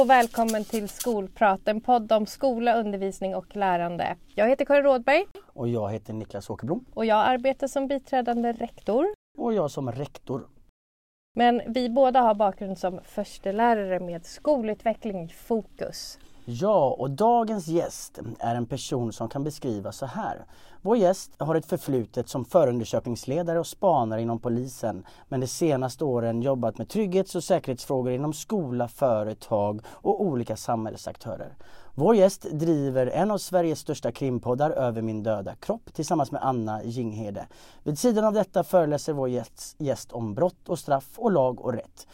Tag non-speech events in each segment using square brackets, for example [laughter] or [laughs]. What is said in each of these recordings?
och välkommen till Skolprat, en podd om skola, undervisning och lärande. Jag heter Karin Rådberg. Och jag heter Niklas Åkerblom. Och jag arbetar som biträdande rektor. Och jag som rektor. Men vi båda har bakgrund som förstelärare med skolutveckling i fokus. Ja, och dagens gäst är en person som kan beskrivas så här. Vår gäst har ett förflutet som förundersökningsledare och spanare inom polisen men de senaste åren jobbat med trygghets och säkerhetsfrågor inom skola, företag och olika samhällsaktörer. Vår gäst driver en av Sveriges största krimpoddar, Över min döda kropp, tillsammans med Anna Jinghede. Vid sidan av detta föreläser vår gäst om brott och straff och lag och rätt.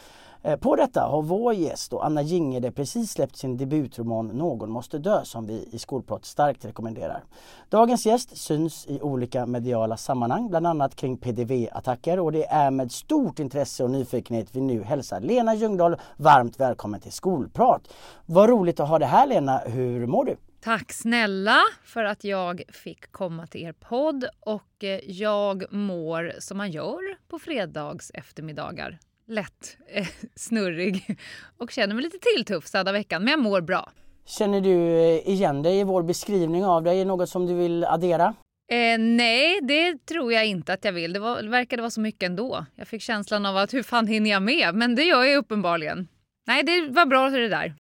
Eh, på detta har vår gäst Anna Gingede precis släppt sin debutroman Någon måste dö som vi i Skolprat starkt rekommenderar. Dagens gäst syns i olika mediala sammanhang, bland annat kring PDV-attacker och det är med stort intresse och nyfikenhet vi nu hälsar Lena Ljungdahl varmt välkommen till Skolprat. Vad roligt att ha dig här Lena, hur mår du? Tack snälla för att jag fick komma till er podd och eh, jag mår som man gör på fredags eftermiddagar lätt eh, snurrig och känner mig lite tilltufsad av veckan, men jag mår bra. Känner du eh, igen dig i vår beskrivning av dig? Är det något som du vill addera? Eh, nej, det tror jag inte att jag vill. Det, var, det verkade vara så mycket ändå. Jag fick känslan av att hur fan hinner jag med? Men det gör jag uppenbarligen. Nej, det var bra det där.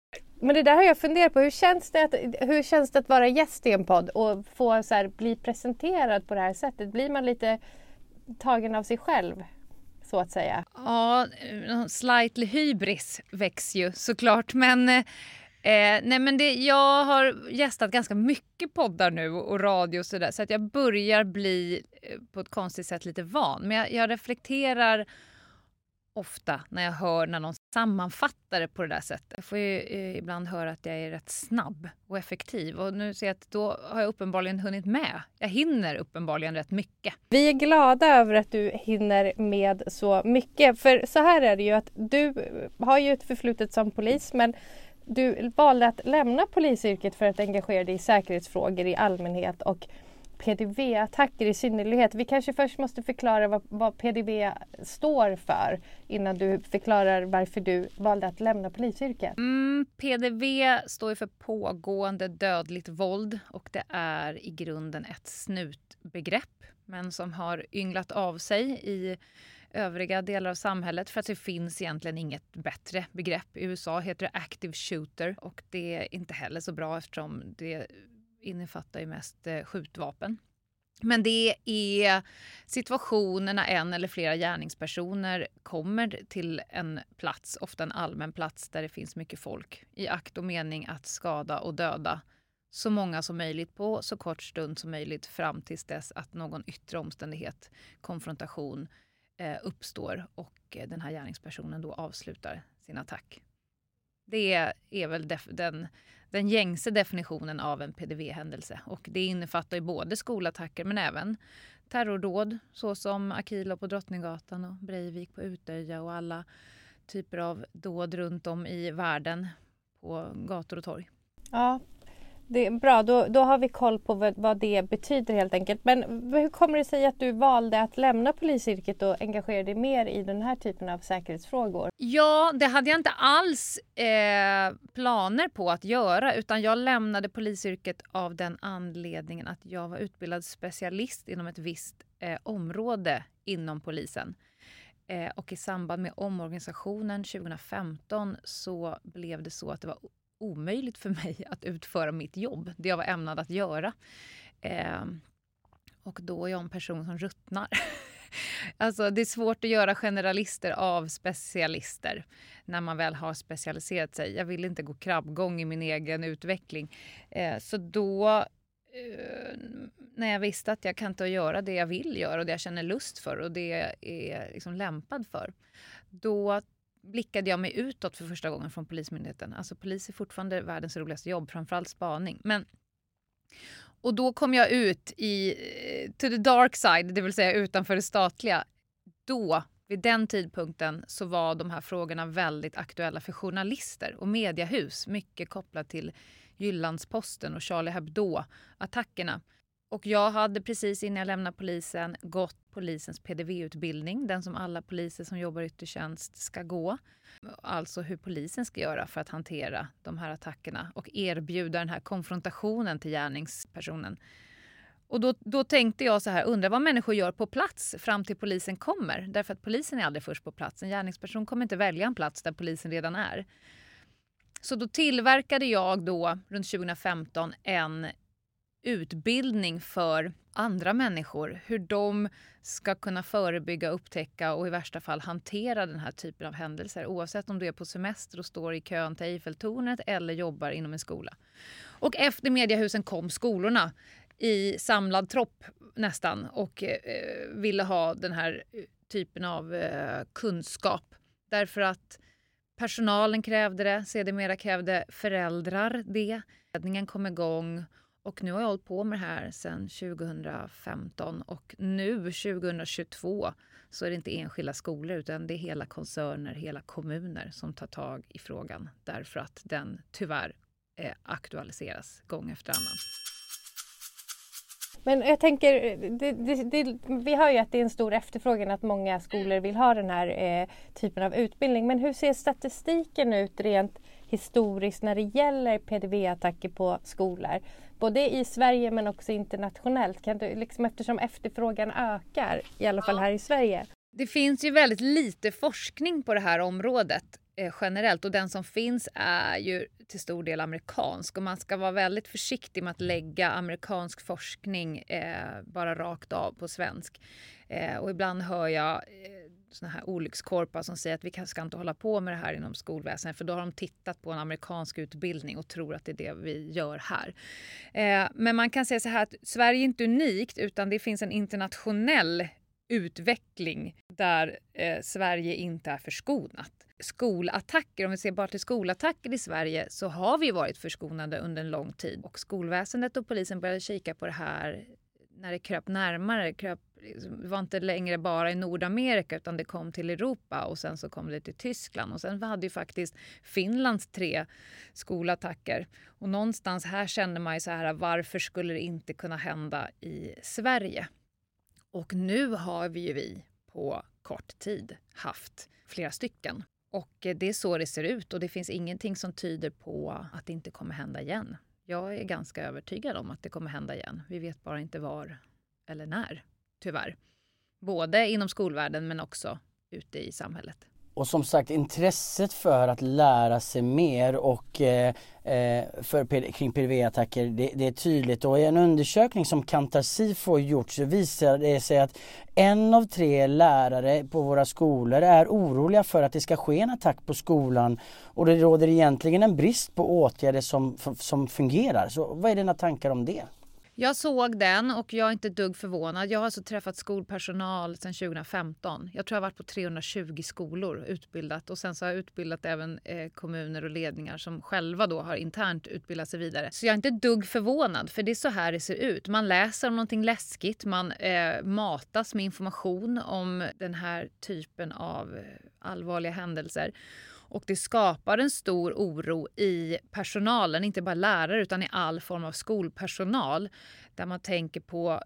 Men det där har jag funderat på. Hur känns det att, hur känns det att vara gäst i en podd och få så här, bli presenterad på det här sättet? Blir man lite tagen av sig själv? Så att säga. Ja, slightly hybris väcks ju såklart. Men, eh, eh, nej, men det, jag har gästat ganska mycket poddar nu och radio och sådär så att jag börjar bli eh, på ett konstigt sätt lite van. Men jag, jag reflekterar ofta när jag hör när någon sammanfattar det på det där sättet. Jag får ju eh, ibland höra att jag är rätt snabb och effektiv och nu ser jag att då har jag uppenbarligen hunnit med. Jag hinner uppenbarligen rätt mycket. Vi är glada över att du hinner med så mycket. För så här är det ju att du har ju ett förflutet som polis men du valde att lämna polisyrket för att engagera dig i säkerhetsfrågor i allmänhet och PDV-attacker i synnerhet. Vi kanske först måste förklara vad, vad, PDV står för innan du förklarar varför du valde att lämna polisyrket. Mm, PDV står för pågående dödligt våld och det är i grunden ett snutbegrepp men som har ynglat av sig i övriga delar av samhället för att det finns egentligen inget bättre begrepp. I USA heter det active shooter och det är inte heller så bra eftersom det innefattar ju mest eh, skjutvapen. Men det är situationer när en eller flera gärningspersoner kommer till en plats, ofta en allmän plats där det finns mycket folk i akt och mening att skada och döda så många som möjligt på så kort stund som möjligt fram tills dess att någon yttre omständighet, konfrontation, eh, uppstår och eh, den här gärningspersonen då avslutar sin attack. Det är väl den den gängse definitionen av en PDV-händelse. Och det innefattar ju både skolattacker men även terrordåd såsom Akilo på Drottninggatan och Breivik på Utöja och alla typer av dåd runt om i världen på gator och torg. Ja, det är bra, då, då har vi koll på vad, vad, det betyder helt enkelt. Men hur kommer det sig att du valde att lämna polisyrket och engagera dig mer i den här typen av säkerhetsfrågor? Ja, det hade jag inte alls eh, planer på att göra utan jag lämnade polisyrket av den anledningen att jag var utbildad specialist inom ett visst eh, område inom polisen. Eh, och i samband med omorganisationen 2015 så blev det så att det var omöjligt för mig [laughs] att utföra mitt jobb, det jag var ämnad att göra. Eh, och då är jag en person som ruttnar. [laughs] alltså det är svårt att göra generalister av specialister när man väl har specialiserat sig. Jag vill inte gå krabbgång i min egen utveckling. Eh, så då eh, när jag visste att jag kan inte göra det jag vill göra och det jag känner lust för och det jag är liksom lämpad för. Då blickade jag mig utåt för första gången från Polismyndigheten. Alltså polis är fortfarande världens roligaste jobb, framförallt spaning. Men, och då kom jag ut i eh, to the dark side, det vill säga utanför det statliga. Då, vid den tidpunkten, så var de här frågorna väldigt aktuella för journalister och mediehus. Mycket kopplat till Jyllandsposten och Charlie Hebdo-attackerna. Och jag hade precis innan jag lämnade polisen gått polisens PDV-utbildning, den som alla poliser som jobbar i yttre tjänst ska gå. Alltså hur polisen ska göra för att hantera de här attackerna och erbjuda den här konfrontationen till gärningspersonen. Och då, då tänkte jag så här, undrar vad människor gör på plats fram till polisen kommer. Därför att polisen är aldrig först på plats. En gärningsperson kommer inte välja en plats där polisen redan är. Så då tillverkade jag då runt 2015 en utbildning för andra människor. Hur de ska kunna förebygga, upptäcka och i värsta fall hantera den här typen av händelser. Oavsett om du är på semester och står i kön till Eiffeltornet eller jobbar inom en skola. Och efter Mediahusen kom skolorna i samlad tropp nästan och eh, ville ha den här eh, typen av eh, kunskap. Därför att personalen krävde det, sedermera krävde föräldrar det. Ledningen kom igång och nu har jag hållit på med det här sedan 2015 och nu 2022 så är det inte enskilda skolor utan det är hela koncerner, hela kommuner som tar tag i frågan därför att den tyvärr eh, aktualiseras gång efter annan. Men jag tänker, det, det, det, vi hör ju att det är en stor efterfrågan att många skolor vill ha den här eh, typen av utbildning. Men hur ser statistiken ut rent historiskt när det gäller PDV-attacker på skolor? Både i Sverige men också internationellt. Kan du, liksom, eftersom efterfrågan ökar, i alla fall här i Sverige. Det finns ju väldigt lite forskning på det här området eh, generellt och den som finns är ju till stor del amerikansk och man ska vara väldigt försiktig med att lägga amerikansk forskning eh, bara rakt av på svensk. Eh, och ibland hör jag eh, såna här olyckskorpar som säger att vi ska inte hålla på med det här inom skolväsendet för då har de tittat på en amerikansk utbildning och tror att det är det vi gör här. Eh, men man kan säga så här att Sverige är inte unikt utan det finns en internationell utveckling där eh, Sverige inte är förskonat. Skolattacker, om vi ser bara till skolattacker i Sverige så har vi varit förskonade under en lång tid. Och skolväsendet och polisen började kika på det här när det kröp närmare. Kröp, Liksom, det var inte längre bara i Nordamerika utan det kom till Europa och sen så kom det till Tyskland. Och sen hade ju faktiskt Finlands tre skolattacker. Och någonstans här kände man ju så här, varför skulle det inte kunna hända i Sverige? Och nu har vi ju vi på kort tid haft flera stycken. Och eh, det är så det ser ut och det finns ingenting som tyder på att det inte kommer hända igen. Jag är ganska övertygad om att det kommer hända igen. Vi vet bara inte var eller när, tyvärr. Både inom skolvärlden men också ute i samhället. Och som sagt intresset för att lära sig mer och eh, eh för, kring PDV-attacker det, det, är tydligt och i en undersökning som Kantar Sifo gjort så visar det sig att en av tre lärare på våra skolor är oroliga för att det ska ske en attack på skolan och det råder egentligen en brist på åtgärder som, som fungerar. Så vad är dina tankar om det? Jag såg den och jag är inte dugg förvånad. Jag har alltså träffat skolpersonal sedan 2015. Jag tror jag har varit på 320 skolor utbildat och sen så har jag utbildat även eh, kommuner och ledningar som själva då har internt utbildat sig vidare. Så jag är inte dugg förvånad för det är så här det ser ut. Man läser om någonting läskigt, man eh, matas med information om den här typen av eh, allvarliga händelser. Och det skapar en stor oro i personalen, inte bara lärare utan i all form av skolpersonal. Där man tänker på eh,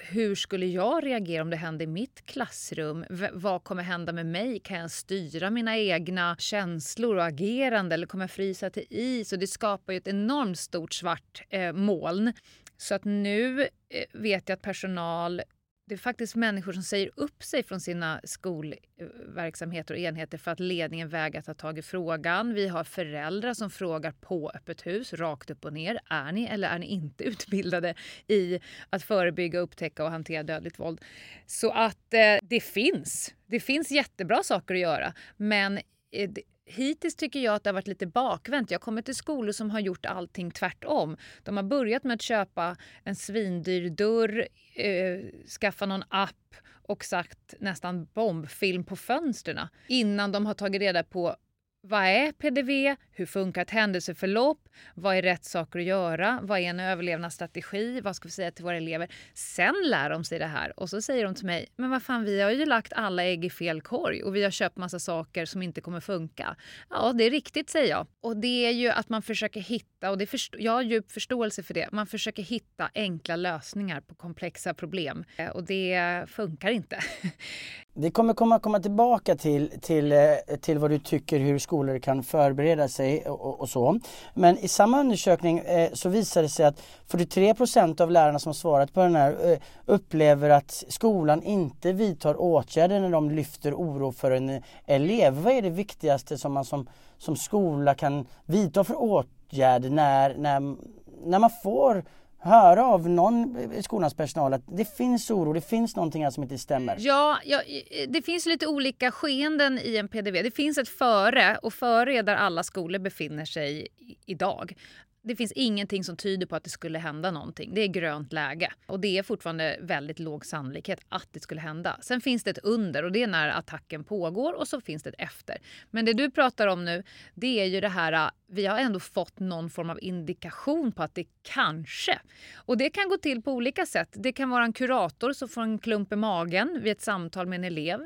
hur skulle jag reagera om det hände i mitt klassrum? V vad kommer hända med mig? Kan jag styra mina egna känslor och agerande eller kommer jag frysa till is? Och det skapar ju ett enormt stort svart eh, moln. Så att nu eh, vet jag att personal det är faktiskt människor som säger upp sig från sina skolverksamheter och enheter för att ledningen vägrar ta tag i frågan. Vi har föräldrar som frågar på öppet hus, rakt upp och ner. Är ni eller är ni inte [laughs] utbildade i att förebygga, upptäcka och hantera dödligt våld? Så att eh, det finns. Det finns jättebra saker att göra. Men eh, Hittills tycker jag att det har varit lite bakvänt. Jag kommer till skolor som har gjort allting tvärtom. De har börjat med att köpa en svindyr dörr, eh, skaffa någon app och sagt nästan bombfilm på fönstren innan de har tagit reda på vad är PDV? Hur funkar ett händelseförlopp? Vad är rätt saker att göra? Vad är en överlevnadsstrategi? Vad ska vi säga till våra elever? Sen lär de sig det här och så säger de till mig, men vad fan vi har ju lagt alla ägg i fel korg och vi har köpt massa saker som inte kommer funka. Ja, det är riktigt säger jag. Och det är ju att man försöker hitta, och det jag har djup förståelse för det, man försöker hitta enkla lösningar på komplexa problem eh, och det funkar inte. [laughs] Vi kommer komma, komma tillbaka till, till, eh, till vad du tycker hur skolor kan förbereda sig och, och så. Men i samma undersökning eh, så visar det sig att 43 procent av lärarna som svarat på den här eh, upplever att skolan inte vidtar åtgärder när de lyfter oro för en eh, elev. Vad är det viktigaste som man som, som skola kan vidta för åtgärder när, när, när man får höra av någon i skolans personal att det finns oro, det finns någonting här som inte stämmer? Ja, ja, det finns lite olika skeenden i en PDV. Det finns ett före och före är där alla skolor befinner sig idag det finns ingenting som tyder på att det skulle hända någonting. Det är grönt läge och det är fortfarande väldigt låg sannolikhet att det skulle hända. Sen finns det ett under och det är när attacken pågår och så finns det ett efter. Men det du pratar om nu, det är ju det här äh, vi har ändå fått någon form av indikation på att det kanske... Och det kan gå till på olika sätt. Det kan vara en kurator som får en klump i magen vid ett samtal med en elev.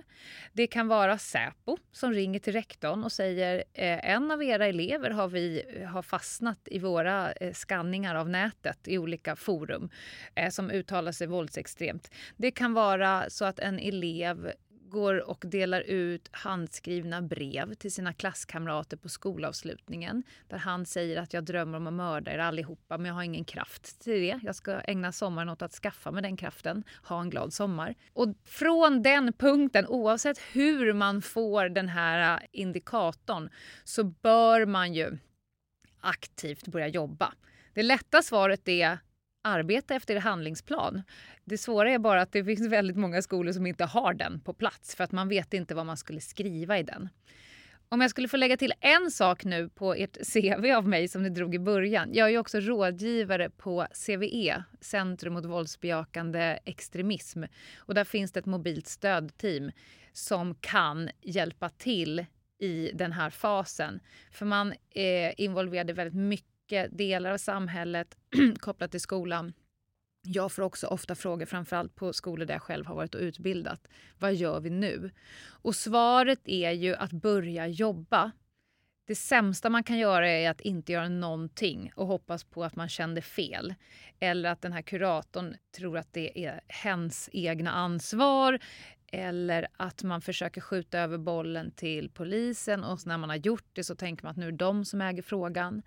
Det kan vara Säpo som ringer till rektorn och säger eh, en av era elever har vi har fastnat i våra göra eh, skanningar av nätet i olika forum eh, som uttalar sig våldsextremt. Det kan vara så att en elev går och delar ut handskrivna brev till sina klasskamrater på skolavslutningen där han säger att jag drömmer om att mörda er allihopa men jag har ingen kraft till det. Jag ska ägna sommaren åt att skaffa mig den kraften. Ha en glad sommar. Och från den punkten, oavsett hur man får den här eh, indikatorn, så bör man ju aktivt börja jobba. Det lätta svaret är arbeta efter handlingsplan. Det svåra är bara att det finns väldigt många skolor som inte har den på plats för att man vet inte vad man skulle skriva i den. Om jag skulle få lägga till en sak nu på ert [laughs] CV av mig som ni drog i början. Jag är ju också rådgivare på CVE, Centrum mot våldsbejakande extremism. Och där finns det ett mobilt stödteam som kan hjälpa till i den här fasen. För man eh, är involverad i väldigt mycket delar av samhället [clears throat] kopplat till skolan. Jag får också ofta frågor, framförallt på skolor där jag själv har varit och utbildat. Vad gör vi nu? Och svaret är ju att börja jobba. Det sämsta man kan göra är att inte göra någonting och hoppas på att man kände fel. Eller att den här kuratorn tror att det är hens egna ansvar. Eller att man försöker skjuta över bollen till polisen och när man har gjort det så tänker man att nu är det de som äger frågan.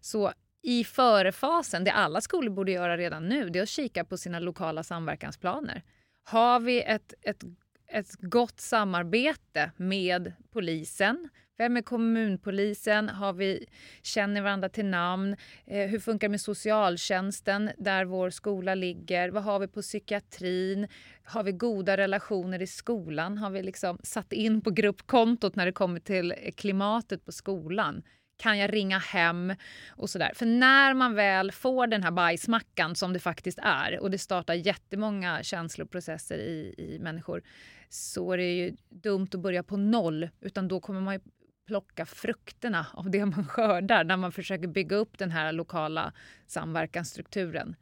Så i förefasen, det alla skolor borde göra redan nu, det är att kika på sina lokala samverkansplaner. Har vi ett, ett, ett gott samarbete med polisen? Vem är kommunpolisen? Har vi, känner varandra till namn? Eh, hur funkar det med socialtjänsten där vår skola ligger? Vad har vi på psykiatrin? Har vi goda relationer i skolan? Har vi liksom satt in på gruppkontot när det kommer till klimatet på skolan? Kan jag ringa hem? Och sådär. För när man väl får den här bajsmackan som det faktiskt är och det startar jättemånga känsloprocesser i, i människor så är det ju dumt att börja på noll utan då kommer man plocka frukterna av det man [laughs] skördar när man försöker bygga upp den här lokala samverkansstrukturen.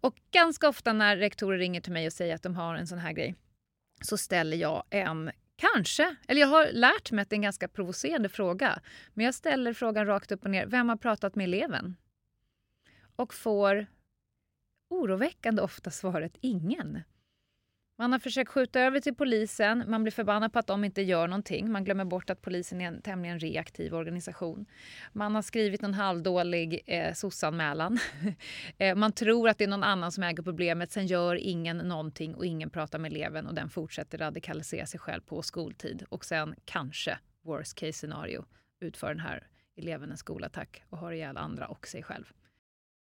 Och ganska ofta när rektorer ringer till mig och säger att de har en sån här grej så ställer jag en Kanske. Eller jag har lärt mig att det är en ganska provocerande fråga. Men jag ställer frågan rakt upp och ner. Vem har pratat med eleven? Och får oroväckande ofta svaret ingen. Man har försökt skjuta över till polisen, man blir förbannad på att de inte gör någonting. Man glömmer bort att polisen är en tämligen reaktiv organisation. Man har skrivit en halvdålig eh, sossanmälan. [laughs] Eh, man tror att det är någon annan som äger problemet, sen gör ingen någonting och ingen pratar med eleven och den fortsätter radikalisera sig själv på skoltid. Och sen kanske, worst case scenario, utför den här eleven en skolattack och har ihjäl andra och sig själv.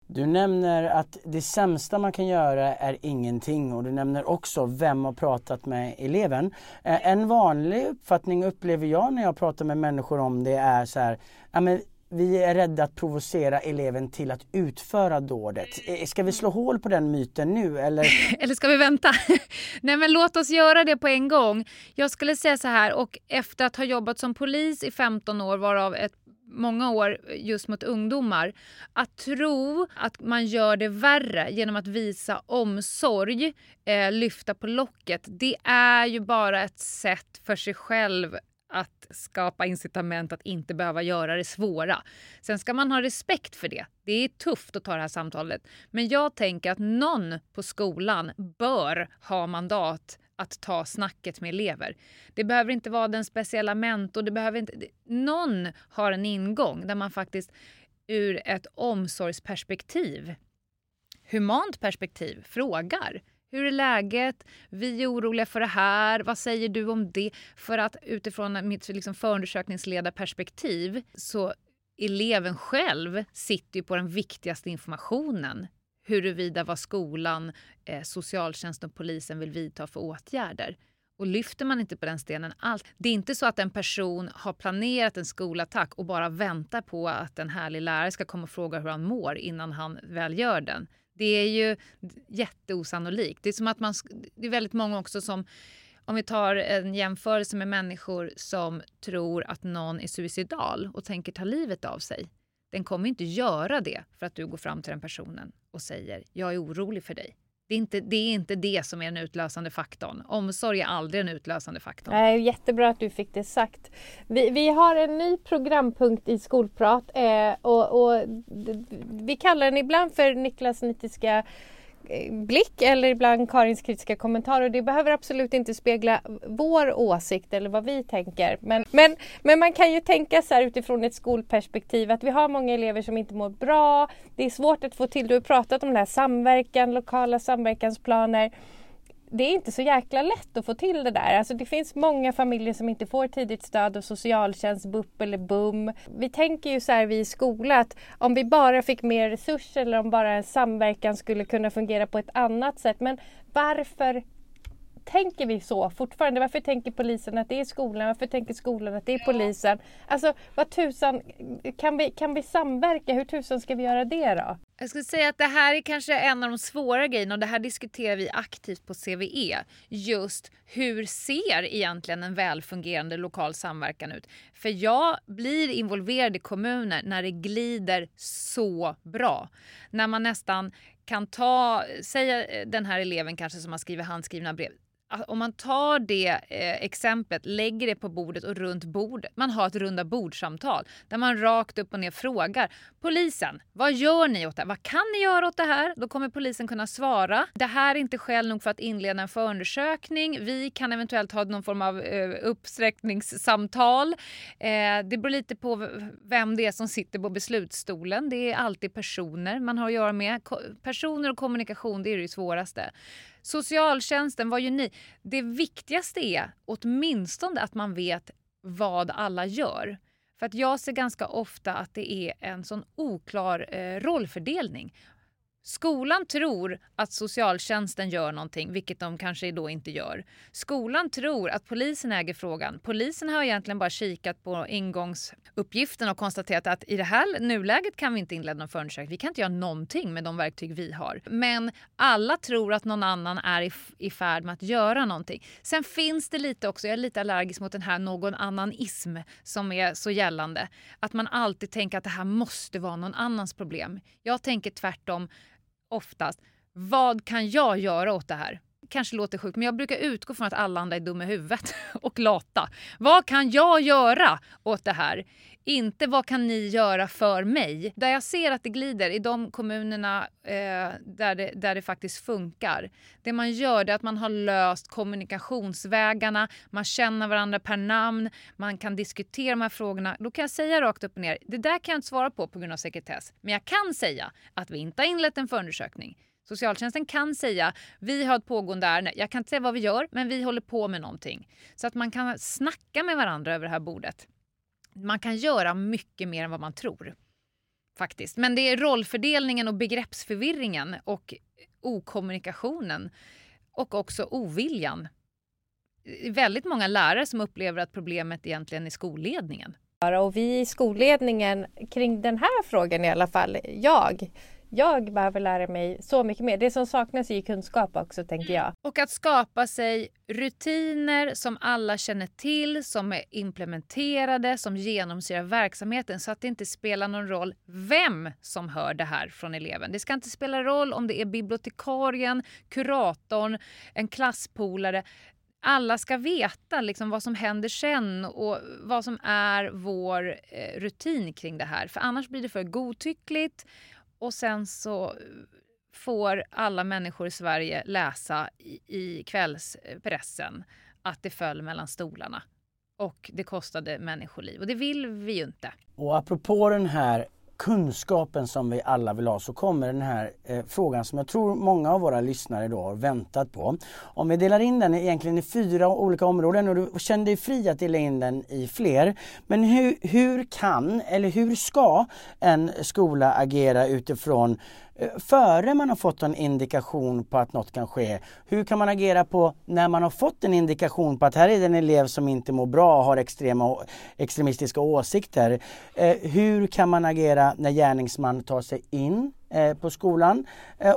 Du nämner att det sämsta man kan göra är ingenting och du nämner också vem har pratat med eleven. Eh, en vanlig uppfattning upplever jag när jag pratar med människor om det är så här, ja, men vi är rädda att provocera eleven till att utföra dådet. Eh, ska vi slå hål på den myten nu eller? [laughs] Eller ska vi vänta? [laughs] Nej men låt oss göra det på en gång. Jag skulle säga så här och efter att ha jobbat som polis i 15 år varav ett många år just mot ungdomar. Att tro att man gör det värre genom att visa omsorg, eh, lyfta på locket, det är ju bara ett sätt för sig själv att skapa incitament att inte behöva göra det svåra. Sen ska man ha respekt för det. Det är tufft att ta det här samtalet. Men jag tänker att någon på skolan bör ha mandat att ta snacket med elever. Det behöver inte vara den speciella mentor. Det behöver inte, någon har en ingång där man faktiskt ur ett omsorgsperspektiv, humant perspektiv, frågar. Hur är läget? Vi är oroliga för det här. Vad säger du om det? För att utifrån mitt liksom förundersökningsledarperspektiv så eleven själv sitter ju på den viktigaste informationen huruvida vad skolan, eh, socialtjänsten och polisen vill vidta för åtgärder. Och lyfter man inte på den stenen alls. Det är inte så att en person har planerat en skolattack och bara väntar på att en härlig lärare ska komma och fråga hur han mår innan han väl gör den. Det är ju jätteosannolikt. Det är som att man, det är väldigt många också som om vi tar en jämförelse med människor som tror att någon är suicidal och tänker ta livet av sig. Den kommer inte göra det för att du går fram till den personen och säger jag är orolig för dig. Det är, inte, det är inte det som är den utlösande faktorn. Omsorg är aldrig den utlösande faktorn. Nej, jättebra att du fick det sagt. Vi, vi har en ny programpunkt i Skolprat eh, och, och vi kallar den ibland för Niklas nitiska blick eller ibland Karins kritiska kommentarer. Det behöver absolut inte spegla vår åsikt eller vad vi tänker. Men, men, men man kan ju tänka så här utifrån ett skolperspektiv att vi har många elever som inte mår bra. Det är svårt att få till, du har pratat om den här samverkan, lokala samverkansplaner det är inte så jäkla lätt att få till det där. Alltså det finns många familjer som inte får tidigt stöd av socialtjänst, BUP eller BUM. Vi tänker ju så här vi i skolan att om vi bara fick mer resurser eller om bara en samverkan skulle kunna fungera på ett annat sätt. Men varför tänker vi så fortfarande? Varför tänker polisen att det är skolan? Varför tänker skolan att det är polisen? Alltså vad tusan, kan vi, kan vi samverka? Hur tusan ska vi göra det då? Jag skulle säga att det här är kanske en av de svåra grejerna och det här diskuterar vi aktivt på CVE. Just hur ser egentligen en välfungerande lokal samverkan ut? För jag blir involverad i kommuner när det glider så bra. När man nästan kan ta, säga den här eleven kanske som har skrivit handskrivna brev Alltså, om man tar det eh, exemplet, lägger det på bordet och runt bordet, man har ett runda bordsamtal där man rakt upp och ner frågar polisen, vad gör ni åt det här? Vad kan ni göra åt det här? Då kommer polisen kunna svara. Det här är inte skäl nog för att inleda en förundersökning. Vi kan eventuellt ha någon form av eh, uppsträckningssamtal. Eh, det beror lite på vem det är som sitter på beslutsstolen. Det är alltid personer man har att göra med. Personer och kommunikation, det är det svåraste. Socialtjänsten, vad gör ni? Det viktigaste är åtminstone att man vet vad alla gör. För att jag ser ganska ofta att det är en sån oklar eh, rollfördelning. Skolan tror att socialtjänsten gör någonting, vilket de kanske då inte gör. Skolan tror att polisen äger frågan. Polisen har egentligen bara kikat på ingångsuppgiften och konstaterat att i det här nuläget kan vi inte inleda någon förundersökning. Vi kan inte göra någonting med de verktyg vi har. Men alla tror att någon annan är i, i färd med att göra någonting. Sen finns det lite också, jag är lite allergisk mot den här någon annan-ism som är så gällande. Att man alltid tänker att det här måste vara någon annans problem. Jag tänker tvärtom oftast, vad kan jag göra åt det här? kanske låter sjukt, men jag brukar utgå från att alla andra är dumma i huvudet [laughs] och lata. Vad kan jag göra åt det här? Inte vad kan ni göra för mig? Där jag ser att det glider i de kommunerna eh, där, det, där det faktiskt funkar. Det man gör är att man har löst kommunikationsvägarna, man känner varandra per namn, man kan diskutera de här frågorna. Då kan jag säga rakt upp och ner, det där kan jag inte svara på på grund av sekretess. Men jag kan säga att vi inte har inlett en förundersökning. Socialtjänsten kan säga vi har ett pågående ärende. Jag kan inte säga vad vi gör, men vi håller på med någonting. Så att man kan snacka med varandra över det här bordet. Man kan göra mycket mer än vad man tror. Faktiskt. Men det är rollfördelningen och begreppsförvirringen och okommunikationen och också oviljan. Det är väldigt många lärare som upplever att problemet egentligen är skolledningen. Och vi i skolledningen kring den här frågan i alla fall, jag, jag behöver lära mig så mycket mer. Det som saknas är ju kunskap också tänker jag. Mm. Och att skapa sig rutiner som alla känner till, som är implementerade, som genomsyrar verksamheten så att det inte spelar någon roll vem som hör det här från eleven. Det ska inte spela roll om det är bibliotekarien, kuratorn, en klasspolare alla ska veta liksom vad som händer sen och vad som är vår eh, rutin kring det här. För annars blir det för godtyckligt och sen så eh, får alla människor i Sverige läsa i, i kvällspressen att det föll mellan stolarna och det kostade människoliv och det vill vi ju inte. Och apropå den här kunskapen som vi alla vill ha så kommer den här eh, frågan som jag tror många av våra lyssnare då har väntat på. Om vi delar in den egentligen i fyra olika områden och du känner dig fri att dela in den i fler. Men hur, hur kan eller hur ska en skola agera utifrån Eh, före man har fått en indikation på att något kan ske? Hur kan man agera på när man har fått en indikation på att här är det en elev som inte mår bra och har extrema, extremistiska åsikter? Eh, hur kan man agera när gärningsman tar sig in eh, på skolan?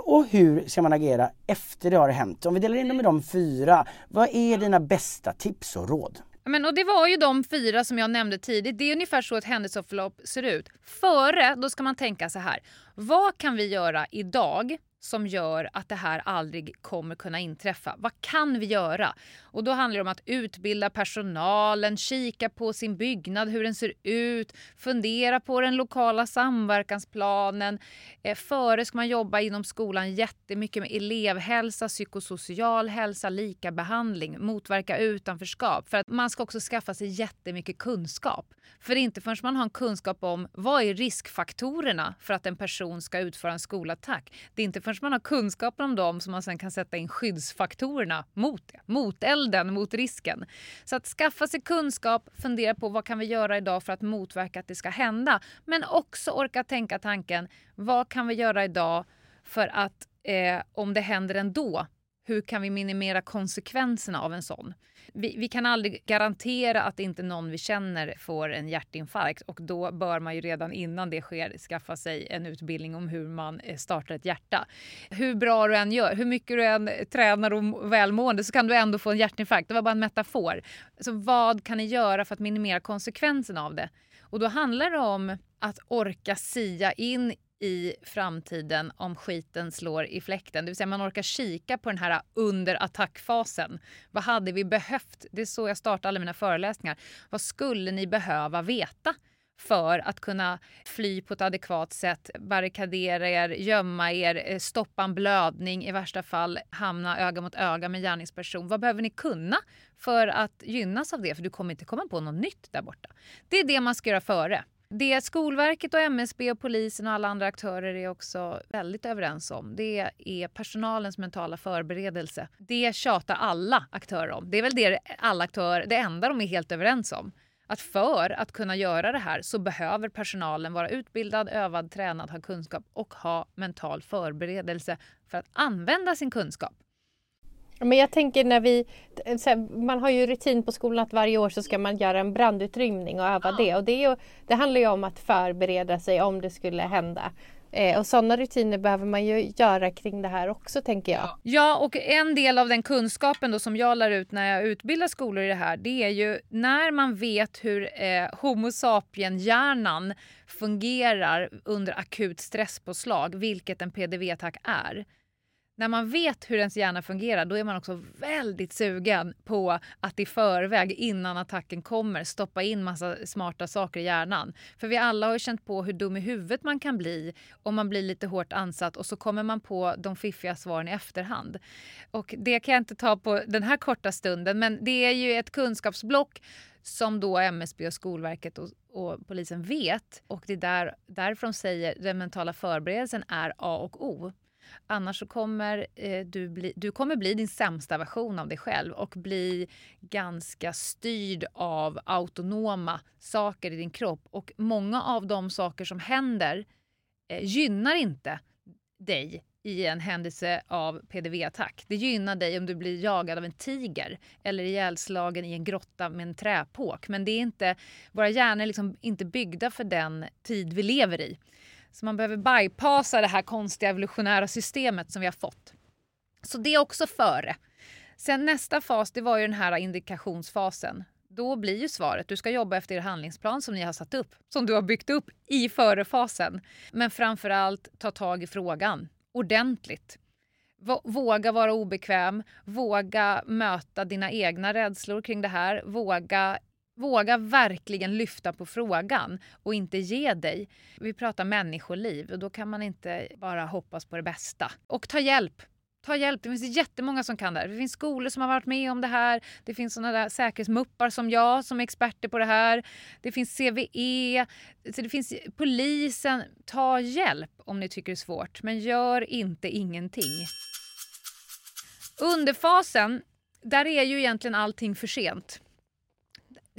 och hur ska man agera efter det har hänt? Om vi delar in dem i de fyra, vad är dina bästa tips och råd? Men, och det var ju de fyra som jag nämnde tidigt. Det är ungefär så ett händelseförlopp ser ut. Före, då ska man tänka så här. Vad kan vi göra idag som gör att det här aldrig kommer kunna inträffa. Vad kan vi göra? Och då handlar det om att utbilda personalen, kika på sin byggnad, hur den ser ut, fundera på den lokala samverkansplanen. Eh, före ska man jobba inom skolan jättemycket med elevhälsa, psykosocial hälsa, likabehandling, motverka utanförskap. För att man ska också skaffa sig jättemycket kunskap. För det är inte förrän man har en kunskap om vad är riskfaktorerna för att en person ska utföra en skolattack. Det är inte förrän man har kunskapen om dem som man sen kan sätta in skyddsfaktorerna mot det. Mot elden, mot risken. Så att skaffa sig kunskap, fundera på vad kan vi göra idag för att motverka att det ska hända. Men också orka tänka tanken, vad kan vi göra idag för att eh, om det händer ändå, hur kan vi minimera konsekvenserna av en sån? vi, vi, kan aldrig garantera att inte någon vi känner får en hjärtinfarkt och då bör man ju redan innan det sker skaffa sig en utbildning om hur man eh, startar ett hjärta. Hur bra du än gör, hur mycket du än tränar och välmående så kan du ändå få en hjärtinfarkt. Det var bara en metafor. Så vad kan ni göra för att minimera konsekvenserna av det? Och då handlar det om att orka sia in i framtiden om skiten slår i fläkten. Det vill säga man orkar kika på den här under attackfasen. Vad hade vi behövt? Det är så jag startar alla mina föreläsningar. Vad skulle ni behöva veta för att kunna fly på ett adekvat sätt, barrikadera er, gömma er, eh, stoppa en blödning, i värsta fall hamna öga mot öga med gärningsperson. Vad behöver ni kunna för att gynnas av det? För du kommer inte komma på något nytt där borta. Det är det man ska göra före. Det Skolverket och MSB och polisen och alla andra aktörer är också väldigt överens om det är personalens mentala förberedelse. Det tjatar alla aktörer om. Det är väl det alla aktörer, det enda de är helt överens om. Att för att kunna göra det här så behöver personalen vara utbildad, övad, tränad, ha kunskap och ha mental förberedelse för att använda sin kunskap. Men jag tänker när vi, man har ju rutin på skolan att varje år så ska man göra en brandutrymning och öva ja. det. Och det, är det handlar ju om att förbereda sig om det skulle hända. Eh, och sådana rutiner behöver man ju göra kring det här också tänker jag. Ja och en del av den kunskapen då som jag lär ut när jag utbildar skolor i det här det är ju när man vet hur eh, Homo sapien-hjärnan fungerar under akut stresspåslag, vilket en PDV-attack är när man vet hur ens hjärna fungerar då är man också väldigt sugen på att i förväg innan attacken kommer stoppa in massa smarta saker i hjärnan. För vi alla har ju känt på hur dum i huvudet man kan bli om man blir lite hårt ansatt och så kommer man på de fiffiga svaren i efterhand. Och det kan jag inte ta på den här korta stunden men det är ju ett kunskapsblock som då MSB och Skolverket och, och polisen vet och det är där, därför de säger den mentala förberedelsen är A och O. Annars så kommer eh, du, bli, du kommer bli din sämsta version av dig själv och bli ganska styrd av autonoma saker i din kropp. Och många av de saker som händer eh, gynnar inte dig i en händelse av PDV-attack. Det gynnar dig om du blir jagad av en tiger eller ihjälslagen i en grotta med en träpåk. Men det är inte, våra hjärnor är liksom inte byggda för den tid vi lever i. Så man behöver bypassa det här konstiga evolutionära systemet som vi har fått. Så det är också före. Sen nästa fas, det var ju den här indikationsfasen. Då blir ju svaret, du ska jobba efter er handlingsplan som ni har satt upp, som du har byggt upp i förefasen. Men framförallt ta tag i frågan ordentligt. Våga vara obekväm, våga möta dina egna rädslor kring det här, våga Våga verkligen lyfta på frågan och inte ge dig. Vi pratar människoliv och då kan man inte bara hoppas på det bästa. Och ta hjälp. Ta hjälp. Det finns jättemånga som kan det här. Det finns skolor som har varit med om det här. Det finns såna där säkerhetsmuppar som jag som är experter på det här. Det finns CVE. Så det finns polisen. Ta hjälp om ni tycker det är svårt, men gör inte ingenting. Under fasen, där är ju egentligen allting för sent.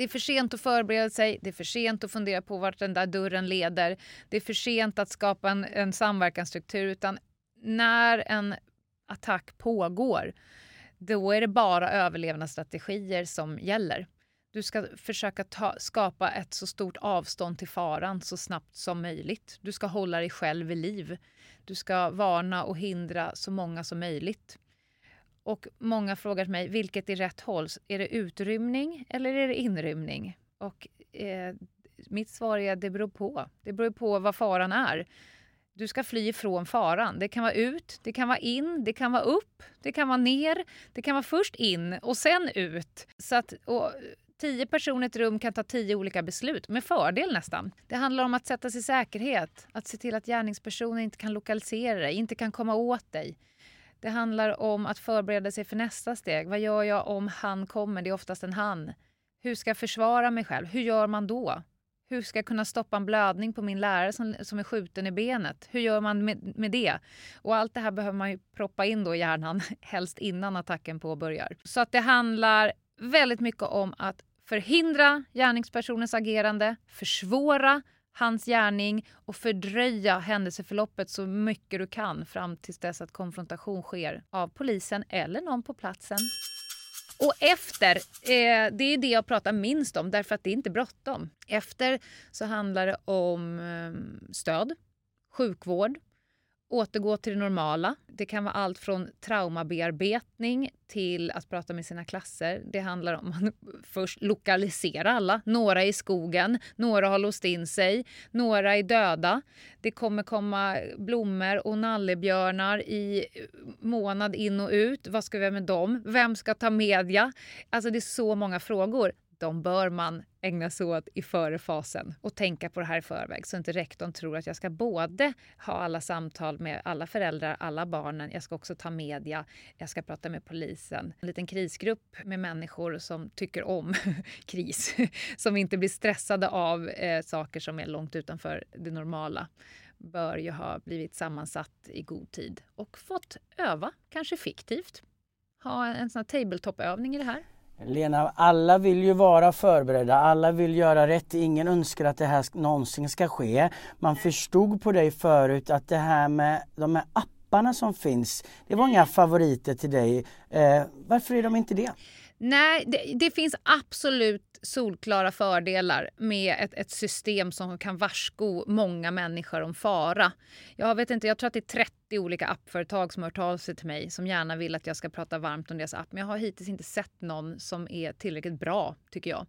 Det är för sent att förbereda sig, det är för sent att fundera på vart den där dörren leder. Det är för sent att skapa en, en samverkansstruktur. Utan när en attack pågår, då är det bara överlevnadsstrategier som gäller. Du ska försöka ta, skapa ett så stort avstånd till faran så snabbt som möjligt. Du ska hålla dig själv vid liv. Du ska varna och hindra så många som möjligt. Och många frågar mig, vilket är rätt håll? Är det utrymning eller är det inrymning? Och eh, mitt svar är att det beror på. Det beror på vad faran är. Du ska fly ifrån faran. Det kan vara ut, det kan vara in, det kan vara upp, det kan vara ner. Det kan vara först in och sen ut. Så att, och, Tio personer i ett rum kan ta tio olika beslut, med fördel nästan. Det handlar om att sätta sig i säkerhet, att se till att gärningspersonen inte kan lokalisera dig, inte kan komma åt dig. Det handlar om att förbereda sig för nästa steg. Vad gör jag om han kommer? Det är oftast en han. Hur ska jag försvara mig själv? Hur gör man då? Hur ska jag kunna stoppa en blödning på min lärare som, som är skjuten i benet? Hur gör man med, med det? Och allt det här behöver man ju proppa in då i hjärnan, [laughs] helst innan attacken påbörjar. Så att det handlar väldigt mycket om att förhindra gärningspersonens agerande, försvåra hans gärning och fördröja händelseförloppet så mycket du kan fram tills dess att konfrontation sker av polisen eller någon på platsen. Och efter, eh, det är det jag pratar minst om därför att det är inte bråttom. Efter så handlar det om eh, stöd, sjukvård, återgå till det normala. Det kan vara allt från traumabearbetning till att prata med sina klasser. Det handlar om att [laughs] först lokalisera alla. Några är i skogen, några har låst in sig, några är döda. Det kommer komma blommor och nallebjörnar i månad in och ut. Vad ska vi göra med dem? Vem ska ta media? Alltså det är så många frågor de bör man ägna sig åt i förefasen och tänka på det här i förväg så inte rektorn tror att jag ska både ha alla samtal med alla föräldrar, alla barnen, jag ska också ta media, jag ska prata med polisen. En liten krisgrupp med människor som tycker om [laughs] kris, som inte blir stressade av eh, saker som är långt utanför det normala bör ju ha blivit sammansatt i god tid och fått öva, kanske fiktivt. Ha en sån här tabletop-övning i det här. Lena, alla vill ju vara förberedda, alla vill göra rätt. Ingen önskar att det här någonsin ska ske. Man förstod på dig förut att det här med de här apparna som finns, det var inga favoriter till dig. Eh, varför är de inte det? Nej, det, det, finns absolut solklara fördelar med ett, ett, system som kan varsko många människor om fara. Jag vet inte, jag tror att det är 30 olika appföretag som har hört av sig till mig som gärna vill att jag ska prata varmt om deras app. Men jag har hittills inte sett någon som är tillräckligt bra, tycker jag.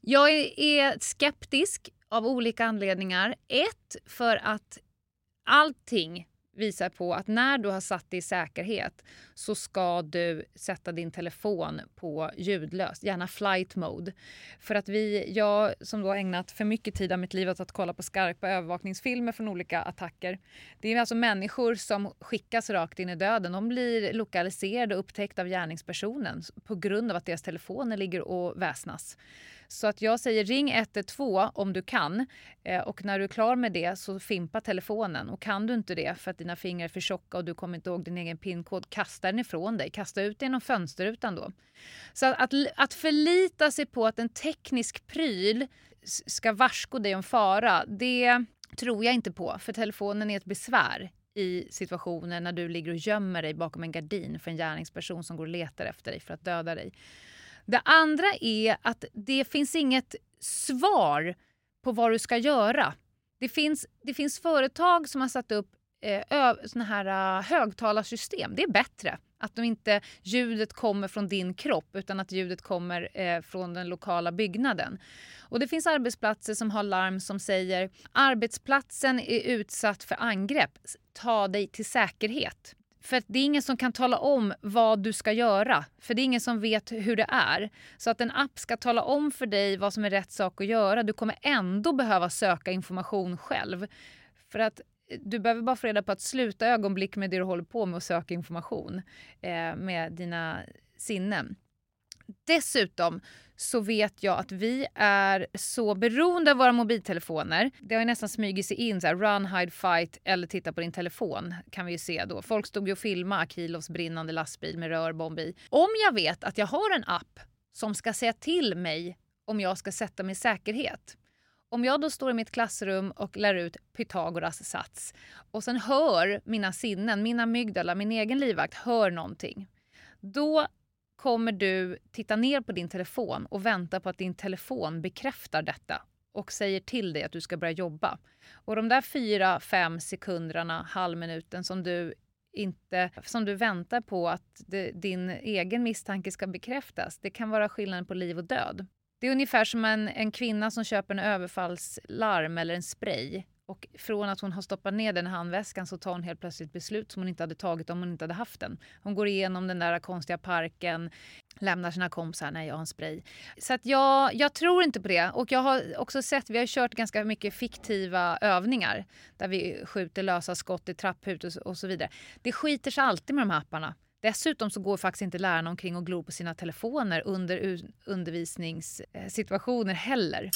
Jag är, är skeptisk av olika anledningar. Ett, för att allting visar på att när du har satt dig i säkerhet så ska du sätta din telefon på ljudlöst, gärna flight mode. För att vi, jag som då ägnat för mycket tid av mitt liv åt att kolla på skarpa övervakningsfilmer från olika attacker. Det är alltså människor som skickas rakt in i döden. De blir lokaliserade och upptäckta av gärningspersonen på grund av att deras telefoner ligger och väsnas. Så att jag säger ring 112 om du kan eh, och när du är klar med det så fimpa telefonen och kan du inte det för att dina fingrar är för tjocka och du kommer inte ihåg din egen pinkod, kasta den ifrån dig. Kasta ut den genom fönsterrutan då. Så att, att förlita sig på att en teknisk pryl ska varsko dig om fara, det tror jag inte på för telefonen är ett besvär i situationer när du ligger och gömmer dig bakom en gardin för en gärningsperson som går och letar efter dig för att döda dig. Det andra är att det finns inget svar på vad du ska göra. Det finns, det finns företag som har satt upp eh, såna här uh, högtalarsystem. Det är bättre. Att de inte ljudet kommer från din kropp utan att ljudet kommer eh, från den lokala byggnaden. Och det finns arbetsplatser som har larm som säger arbetsplatsen är utsatt för angrepp. Ta dig till säkerhet. För det är ingen som kan tala om vad du ska göra. För det är ingen som vet hur det är. Så att en app ska tala om för dig vad som är rätt sak att göra. Du kommer ändå behöva söka information själv. För att eh, du behöver bara få reda på att sluta ögonblick med det du håller på med och söka information eh, med dina sinnen. Dessutom så vet jag att vi är så beroende av våra mobiltelefoner. Det har ju nästan smugit sig in så här, run, hide, fight eller titta på din telefon kan vi ju se då. Folk stod ju och filmade Akilovs brinnande lastbil med rörbomb i. Om jag vet att jag har en app som ska säga till mig om jag ska sätta mig i säkerhet om jag då står i mitt klassrum och lär ut Pythagoras sats och sen hör mina sinnen, min amygdala, min egen livvakt, hör någonting. Då kommer du titta ner på din telefon och vänta på att din telefon bekräftar detta och säger till dig att du ska börja jobba. Och de där fyra, fem sekunderna, halvminuten som du inte, som du väntar på att det, din egen misstanke ska bekräftas, det kan vara skillnaden på liv och död. Det är ungefär som en, en kvinna som köper en överfallslarm eller en spray. Och från att hon har stoppat ner den i handväskan så tar hon helt plötsligt beslut som hon inte hade tagit om hon inte hade haft den. Hon går igenom den där konstiga parken, lämnar sina kompisar, nej jag har en spray. Så att jag, jag tror inte på det. Och jag har också sett, vi har kört ganska mycket fiktiva övningar där vi skjuter lösa skott i trapphus och så vidare. Det skiter sig alltid med de här apparna. Dessutom så går faktiskt inte lärarna omkring och glor på sina telefoner under undervisningssituationer heller.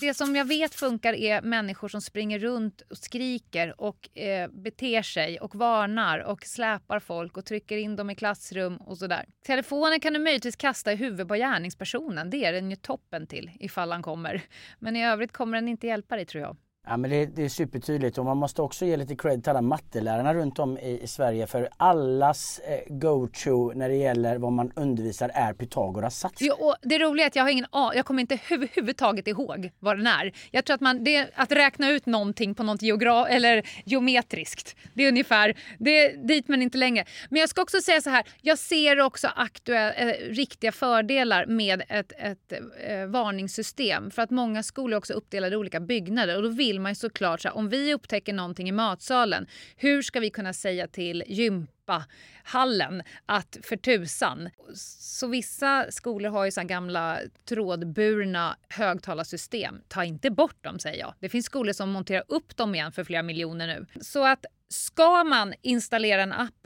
Det som jag vet funkar är människor som springer runt och skriker och eh, beter sig och varnar och släpar folk och trycker in dem i klassrum och sådär. Telefonen kan du möjligtvis kasta i huvudet på gärningspersonen. Det är den ju toppen till ifall han kommer. Men i övrigt kommer den inte hjälpa dig tror jag. Ja men det, det, är supertydligt och man måste också ge lite cred till alla mattelärarna runt om i, i Sverige för allas eh, go-to när det gäller vad man undervisar är Pythagoras sats. Jo, och det roliga är att jag har ingen jag kommer inte överhuvudtaget ihåg vad den är. Jag tror att man, det, att räkna ut någonting på något geogra eller geometriskt, det är ungefär det är dit men inte längre. Men jag ska också säga så här, jag ser också aktuella, eh, riktiga fördelar med ett, ett eh, varningssystem för att många skolor är också uppdelade i olika byggnader och då vill man ju såklart, så här, om vi upptäcker någonting i matsalen, hur ska vi kunna säga till gympahallen att för tusan. Så vissa skolor har ju så gamla trådburna högtalarsystem. Ta inte bort dem säger jag. Det finns skolor som monterar upp dem igen för flera miljoner nu. Så att ska man installera en app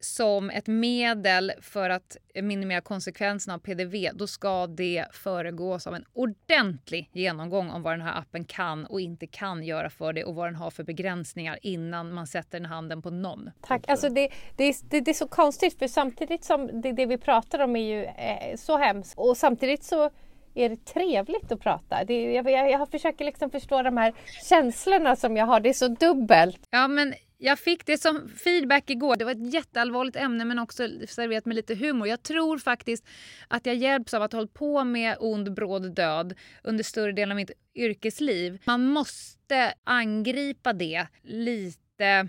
som ett medel för att minimera konsekvenserna av PDV, då ska det föregås av en ordentlig genomgång om vad den här appen kan och inte kan göra för det och vad den har för begränsningar innan man sätter den handen på någon. Tack. Alltså det, det, det, det är så konstigt för samtidigt som det, det vi pratar om är ju eh, så hemskt och samtidigt så är det trevligt att prata. Det, jag, jag, jag försöker liksom förstå de här känslorna som jag har. Det är så dubbelt. Ja, men jag fick det som feedback igår. Det var ett jätteallvarligt ämne men också serverat med lite humor. Jag tror faktiskt att jag hjälps av att ha hållit på med ond, bråd död under större delen av mitt yrkesliv. Man måste angripa det lite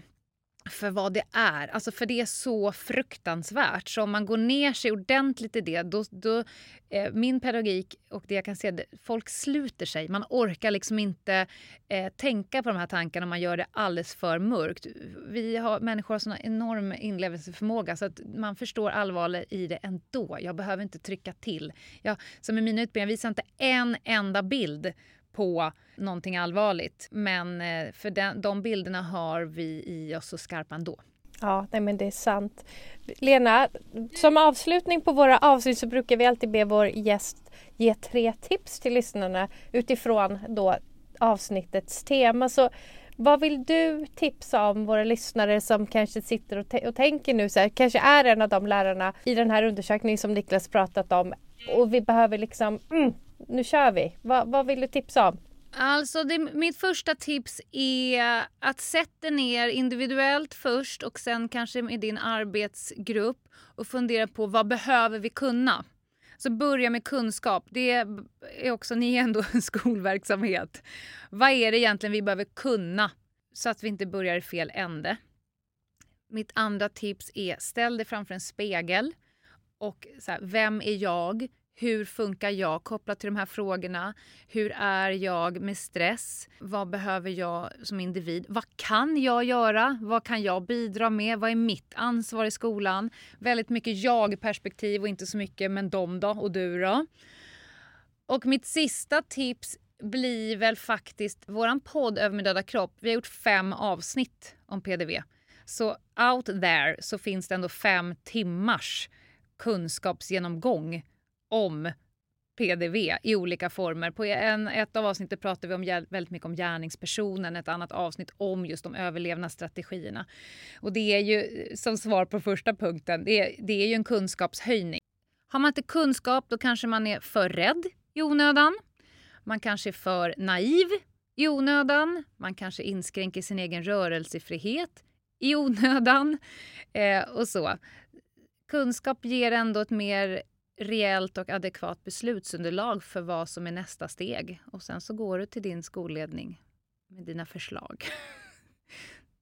för vad det är. Alltså för det är så fruktansvärt. Så om man går ner sig ordentligt i det, då, då eh, min pedagogik och det jag kan se, det, folk sluter sig. Man orkar liksom inte eh, tänka på de här tankarna om man gör det alldeles för mörkt. Vi har, människor har sån enorm inlevelseförmåga så att man förstår allvaret i det ändå. Jag behöver inte trycka till. Jag, som i mina utbildningar visar inte en enda bild på någonting allvarligt. Men eh, för den, de bilderna har vi i oss så skarpa ändå. Ja, nej men det är sant. Lena, som avslutning på våra avsnitt så brukar vi alltid be vår gäst ge tre tips till lyssnarna utifrån då avsnittets tema. Så vad vill du tipsa om våra lyssnare som kanske sitter och, och tänker nu så här, kanske är en av de lärarna i den här undersökningen som Niklas pratat om och vi behöver liksom mm, nu kör vi. Va, vad vill du tipsa om? Alltså det, mitt första tips är att sätta ner individuellt först och sen kanske med din arbetsgrupp och fundera på vad behöver vi kunna? Så börja med kunskap. Det är också, ni är ändå [laughs] en skolverksamhet. Vad är det egentligen vi behöver kunna så att vi inte börjar i fel ände? Mitt andra tips är ställ dig framför en spegel och så här, vem är jag? Hur funkar jag kopplat till de här frågorna? Hur är jag med stress? Vad behöver jag som individ? Vad kan jag göra? Vad kan jag bidra med? Vad är mitt ansvar i skolan? Väldigt mycket jag-perspektiv och inte så mycket men de då och du då. Och mitt sista tips blir väl faktiskt våran podd Över min döda kropp. Vi har gjort fem avsnitt om PDV. Så out there så finns det ändå fem timmars kunskapsgenomgång om PDV i olika former. På en, ett av avsnitten pratar vi om, väldigt mycket om gärningspersonen, ett annat avsnitt om just de överlevnadsstrategierna. Och det är ju, eh, som svar på första punkten, det är, det är ju en kunskapshöjning. Har man inte kunskap då kanske man är för rädd i onödan. Man kanske är för naiv i onödan. Man kanske inskränker sin egen rörelsefrihet i onödan. Eh, och så. Kunskap ger ändå ett mer reellt och adekvat beslutsunderlag för vad som är nästa steg. Och sen så går du till din skolledning med dina förslag. [laughs]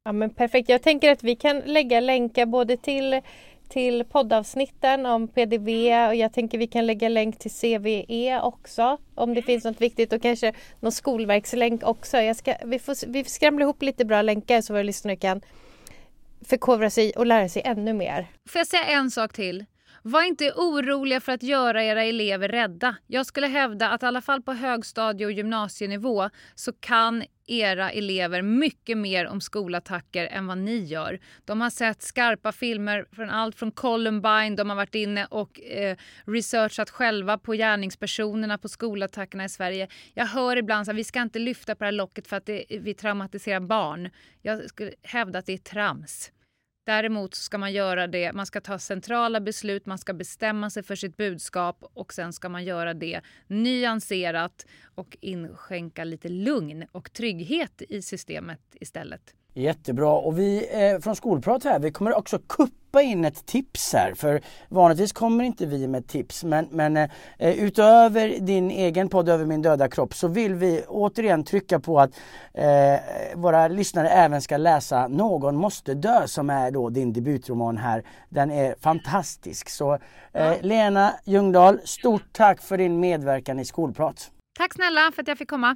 Ja men perfekt. Jag tänker att vi kan lägga länkar både till, till poddavsnitten om PDV och jag tänker vi kan lägga länk till CVE också om det finns något viktigt och kanske någon skolverkslänk också. Jag ska, vi, får, vi skramlar ihop lite bra länkar så våra lyssnare kan förkovra sig och lära sig ännu mer. Får jag säga en sak till? Var inte oroliga för att göra era elever rädda. Jag skulle hävda att i alla fall på högstadie och gymnasienivå så kan era elever mycket mer om skolattacker än vad ni gör. De har sett skarpa filmer från allt från Columbine, de har varit inne och eh, researchat själva på gärningspersonerna på skolattackerna i Sverige. Jag hör ibland att vi ska inte lyfta på det här locket för att det, vi traumatiserar barn. Jag skulle hävda att det är trams. Däremot ska man göra det, man ska ta centrala beslut, man ska bestämma sig för sitt budskap och sen ska man göra det nyanserat och inskänka lite lugn och trygghet i systemet istället. Jättebra och vi eh, från Skolprat här, vi kommer också kuppa in ett tips här för vanligtvis kommer inte vi med tips men, men eh, utöver din egen podd Över min döda kropp så vill vi återigen trycka på att eh, våra lyssnare även ska läsa Någon måste dö som är då din debutroman här. Den är fantastisk. Så eh, Lena Ljungdahl, stort tack för din medverkan i Skolprat. Tack snälla för att jag fick komma.